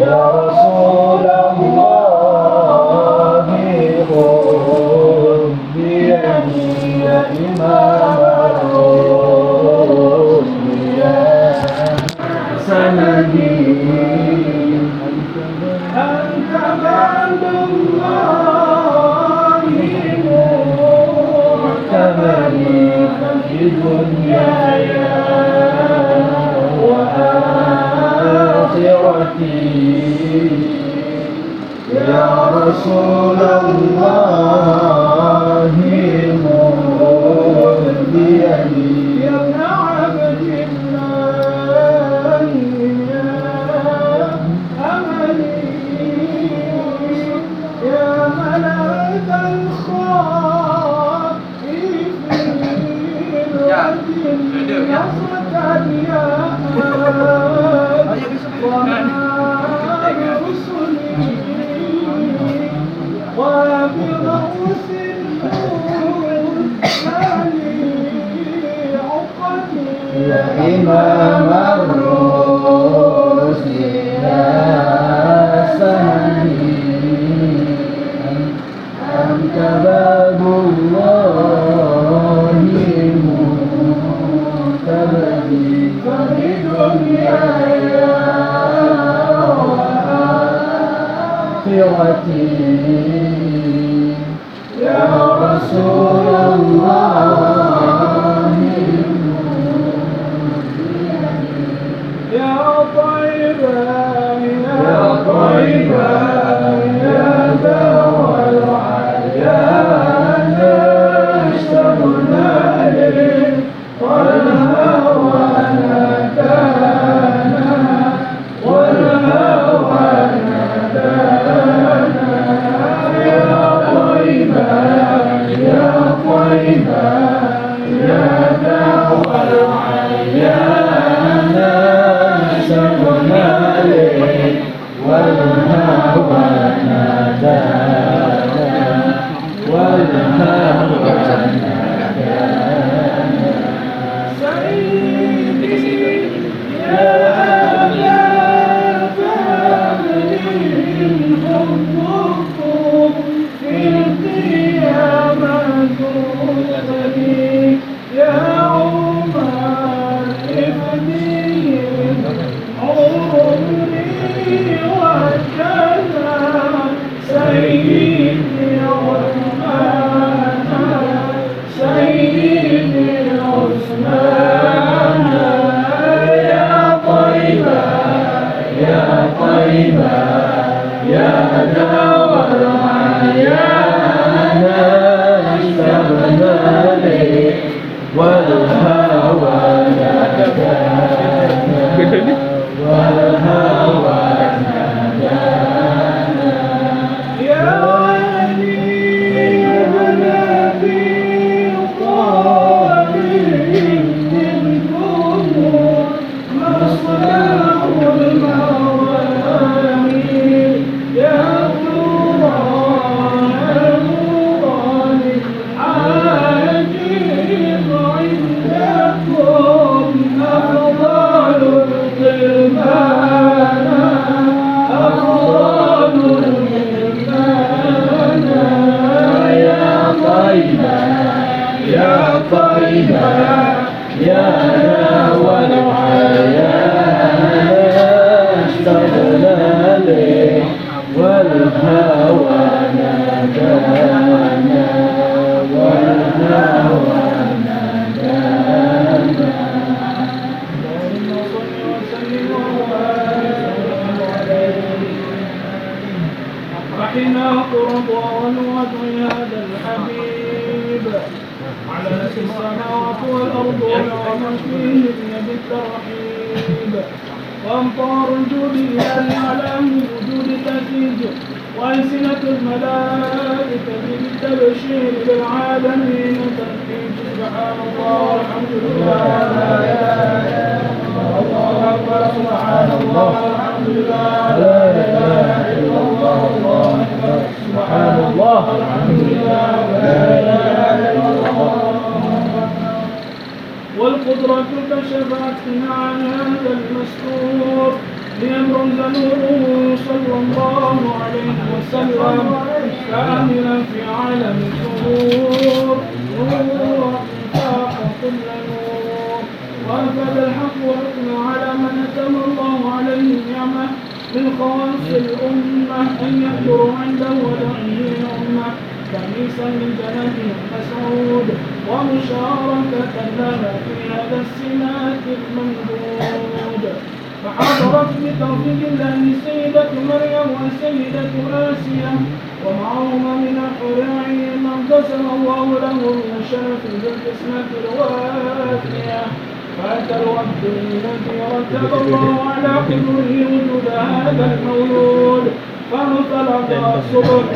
يا رسول الله خذ بيدي إمام الرسل سندي أنت بعد الله معتبري في الدنيا الحكيم يا رسول الله أحيانا ولو حيانا اشتغل لي والهوى. الأرض ومن فيهن بالترحيب وأمطار الجود على وجود التأكيد وألسنة الملائكة بالتبشير للعالمين تنفيذ سبحان الله. والحمد لله لا إله إلا الله أكبر سبحان الله الحمد لله لا إله إلا الله الله أكبر سبحان الله الحمد لله لا إله قدرتك شفعتنا على عن هذا المستور. لأمر نوره صلى الله عليه وسلم كاملا في عالم الظهور نور فاق كل نور. وأنفذ الحق وحكم على من أتم الله عليه نعمة من خواص الأمة. ان يكبر عنده ودعيه أمة كنيسا من جنته مسعود ومشاركة لها في هذا السمات الممدود فحضرت بتوفيق الله سيدة مريم وسيدة آسيا ومعهما من الحور عين من قسم الله له من الشرف بالقسمة الوافية. فأتى الوقت الذي رتب الله على قدره وجود هذا المولود. فانطلق الصبح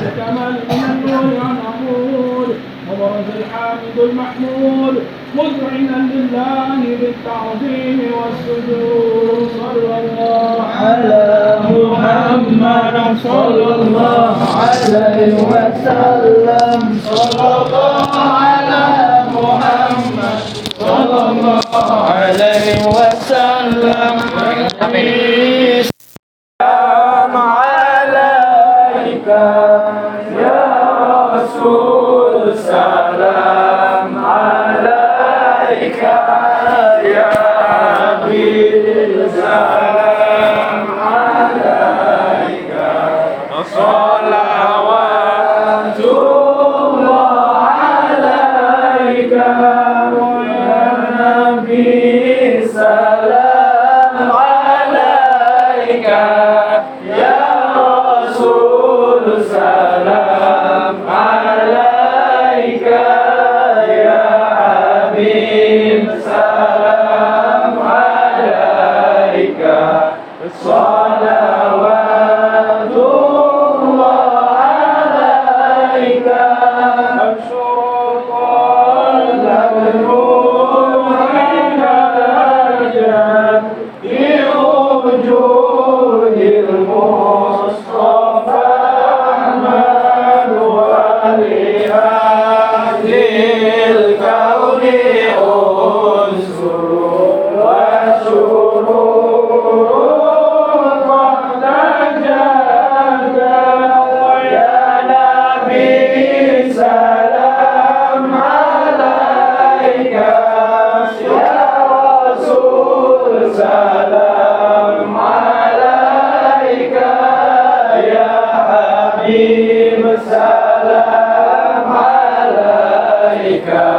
من النور عن عمود وبرز الحامد المحمود مذعنا لله بالتعظيم والسجود. صلى الله على محمد صلى الله عليه وسلم. صلى الله على محمد صلى الله عليه وسلم. عليك Yeah.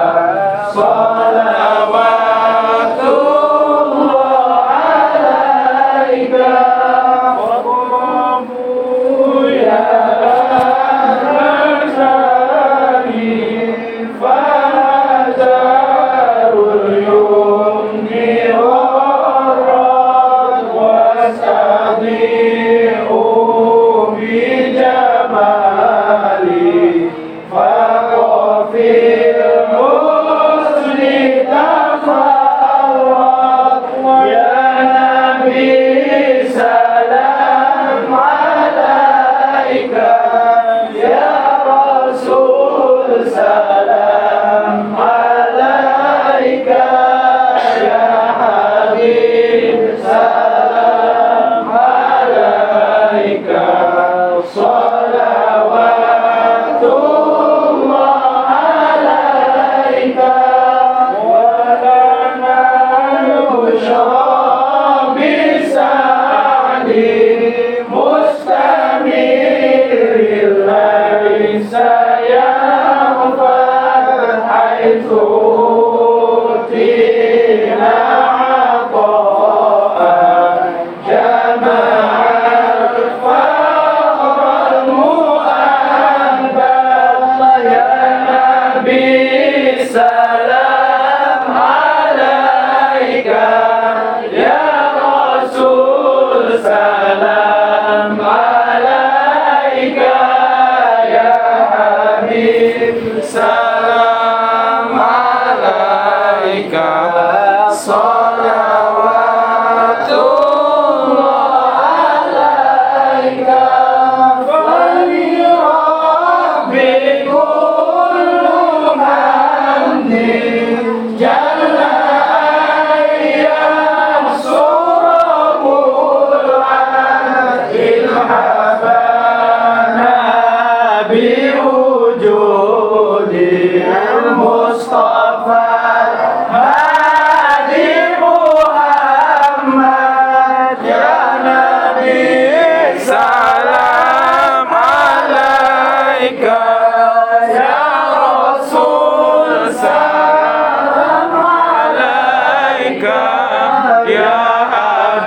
Amen.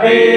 Amén.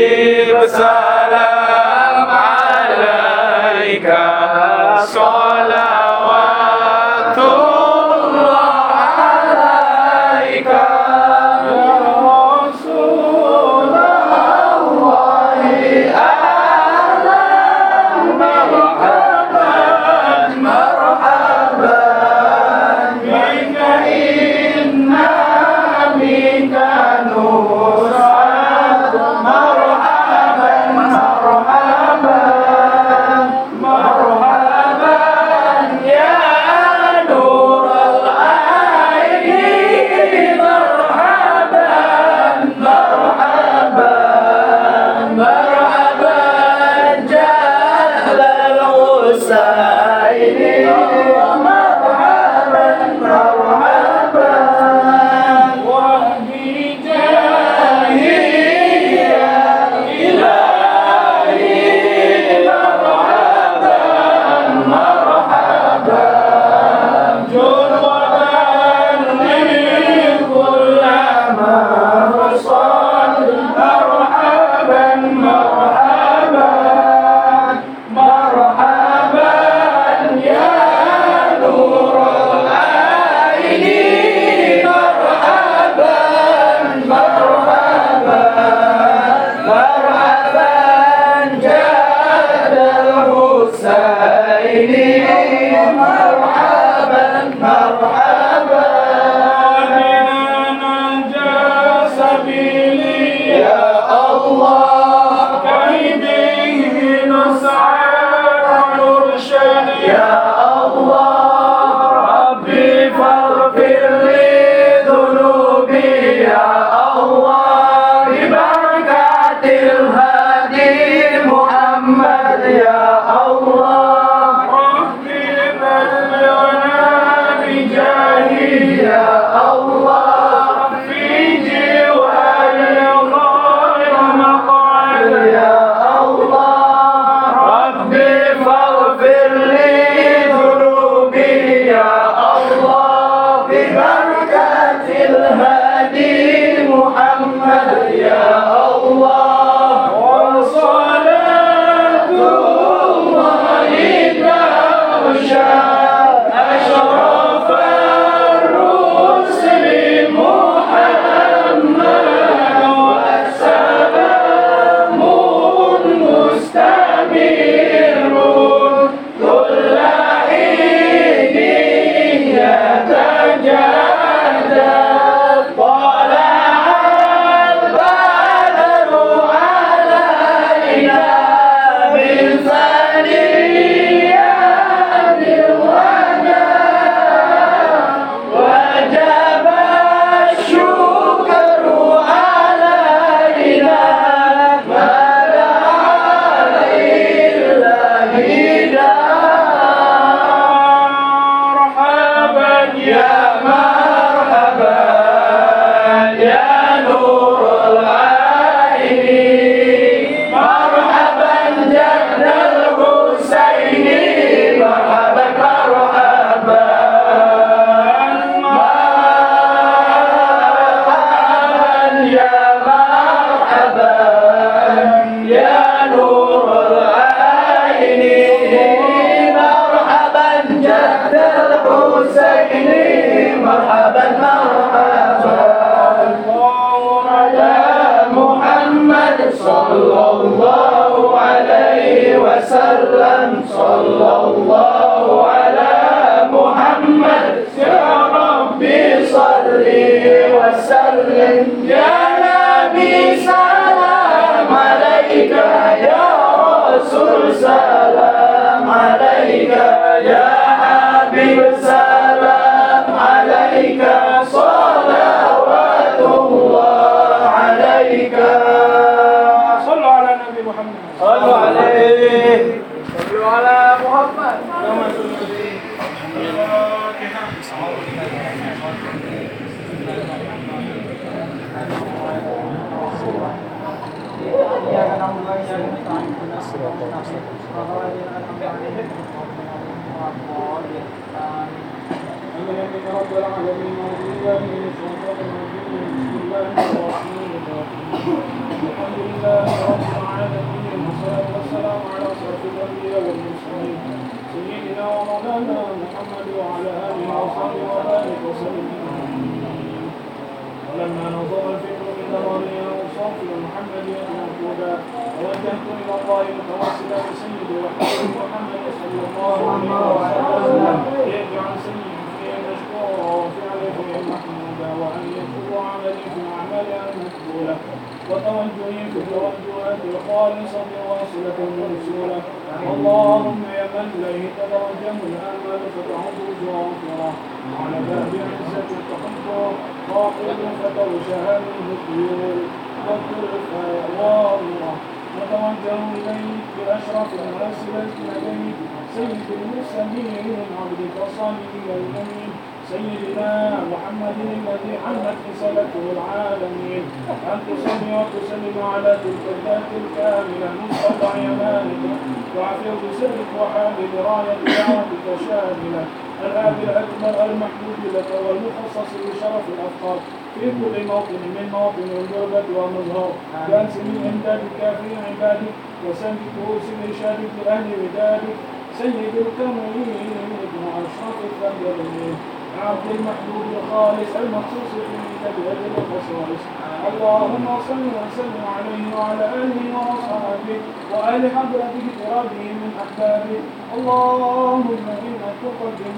صلى الله عليه وسلم. صلى الله على محمد. يا ربي صلي وسلم. يا نبي صل Muhammad Thank. سيدنا ومولانا محمد وعلى آله وصحبه وبارك وسلم ولما نظر الفكر من نظري وصوف محمد الموجودا توجهت إلى الله متواصلا بسيدي وحبيبي محمد صلى الله عليه وسلم يجعل سيدي في مشكورا وفي عليه محمودا وان يكون عملي في اعمالها المقبوله وتوجهي في التوجهات الخالصة واصلة مرسولة اللهم يا من إليه تتوجه الآمال فتعود جوافرة على باب عزة تحبه راقب فتوجه منه الطيور والطرف وامرة نتوجه إليك بأشرف الناس لديك سيد المرسلين عبدك صالح الأمين سيدنا محمد الذي حمت رسالته العالمين. أن تصلي وتسلم على تلك الذات الكاملة مصطفى يمانك وعفو بسرك وحامل راية دعوتك شاملة. الآب الأكبر المحبوب لك والمخصص لشرف الأفكار في كل موطن من مواطن الغربة ومظهر. كان سمي إمدادك في عبادك. وسند كؤوس إرشادك لأهل ودادك. سيد الكريم ابن أشرف الثمرين عبد المحبوب الخالص المخصوص فيك بأجل الخصائص اللهم صل وسلم عليه وعلى آله وأصحابه وآل حضرتك بربه من أحبابه. اللهم إنا تقدم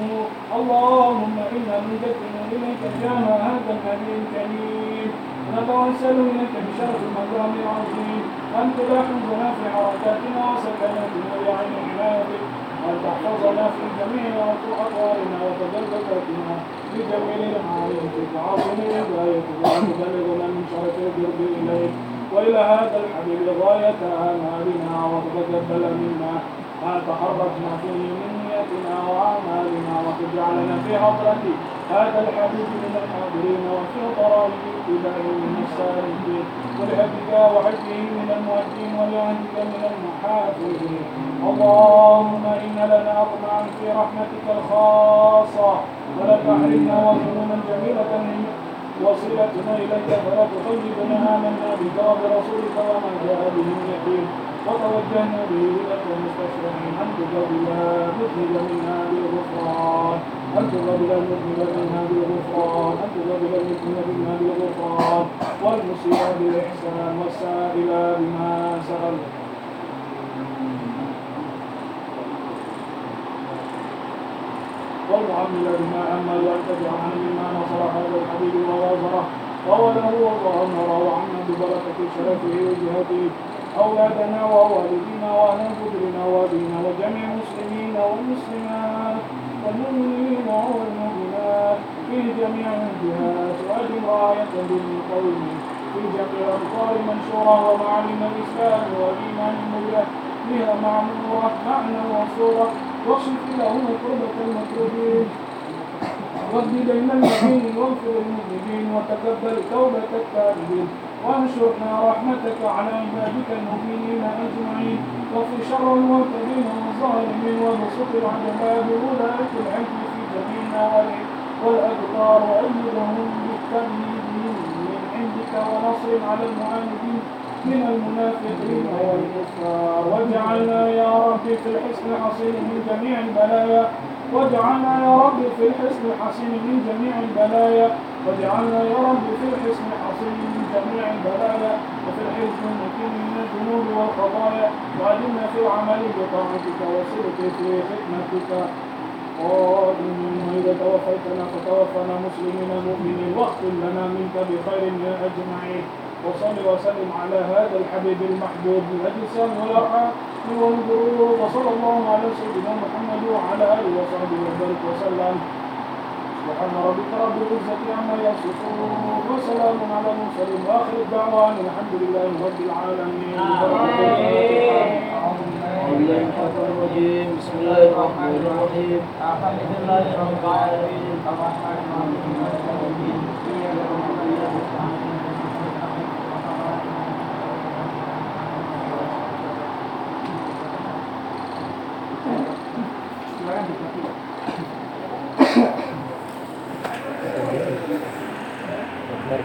اللهم إنا نقدم إليك جاه هذا النبي الكريم. نتوسل إليك بشرف المقام العظيم. أن تلاحظنا في حركاتنا وسكناتنا بعين عنادك أن تحفظنا في جميع أطوارنا وتجلباتنا بجميل المعارف وعظم هدايتك وأن تبلغنا من شرف القرب إليك. وإلى هذا الحبيب غاية آمالنا وتتقبل منا ما تحركنا فيه من نيتنا وأعمالنا وتجعلنا في حضرة هذا الحبيب من الحاضرين وفي طرائق اتباعه من السالكين ولهدك وحجه من المؤدين ولعهدك من المحافظين اللهم إن لنا أطمعا في رحمتك الخاصة ولا تحرمنا وظنونا جميلة وصلتنا إليك فلا تخيبنا آمنا بك وبرسولك وما جاء به اليقين وتوجهنا به إليك مستشرقين أن تقبل مذهب منا أن تقبل المذنب منا بالغفران تقبل المذنب منا بالغفران والمسيء بالإحسان والسائل بما سأل والمعمل بما أمل وأن تجعلنا مما نصر هذا الحبيب ووازره ووله وظهره وعنا ببركة شرفه وجهته أولادنا ووالدينا وأهل قدرنا وأبينا وجميع المسلمين والمسلمات والمؤمنين والمؤمنات في جميع الجهات وأجل راية بالقوم في جميع الأمطار منشورة ومعالم الإسلام والإيمان المبلغ بها معمورة معنى وصورة واصف لهم قربة المطلوبين رد بين المدين واغفر المذنبين وتقبل توبة التائبين وأنشرنا رحمتك على عبادك المؤمنين أجمعين. وفي شر المعتدين والظالمين وبسط العذاب ولاة العدل في جميع النوائب والاقدار وايدهم بالتأييد من عندك ونصر على المعاندين من المنافقين والكفار. واجعلنا يا رب في الحسن حصين من جميع البلايا. واجعلنا يا رب في الحسن الحصين من جميع البلايا. واجعلنا يا رب في الحسن جميع البلايا وفي الحزن المكين من الذنوب والخطايا وأجلنا في العمل بطاعتك وصدق في خدمتك قائمين وإذا توفيتنا فتوفنا مسلمين مؤمنين واختم لنا منك بخير يا أجمعين. وصل وسلم على هذا الحبيب المحبوب بالأجسام والأرحام والقلوب وصلى الله على سيدنا محمد وعلى آله وصحبه وبارك وسلم. سبحان ربك رب العزة عما يصفون وسلام على المرسلين وآخر الدعوان الحمد لله رب العالمين. بسم الله الرحمن الرحيم. الحمد لله رب العالمين. الرحمن الرحيم.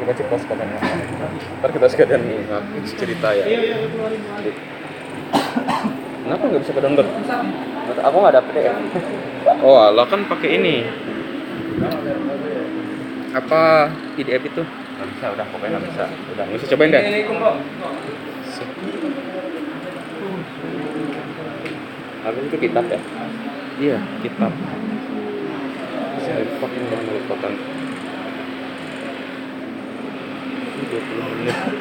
Kita cepat katanya. Ntar kita sekalian cerita ya. Kenapa nggak bisa ke download? Aku nggak dapet ya. Oh, Allah kan pakai ini. Apa PDF itu? Nggak bisa, udah pokoknya nggak bisa. Udah, nggak usah cobain deh. Apa itu kitab ya? Iya, kitab. Saya pakai dalam de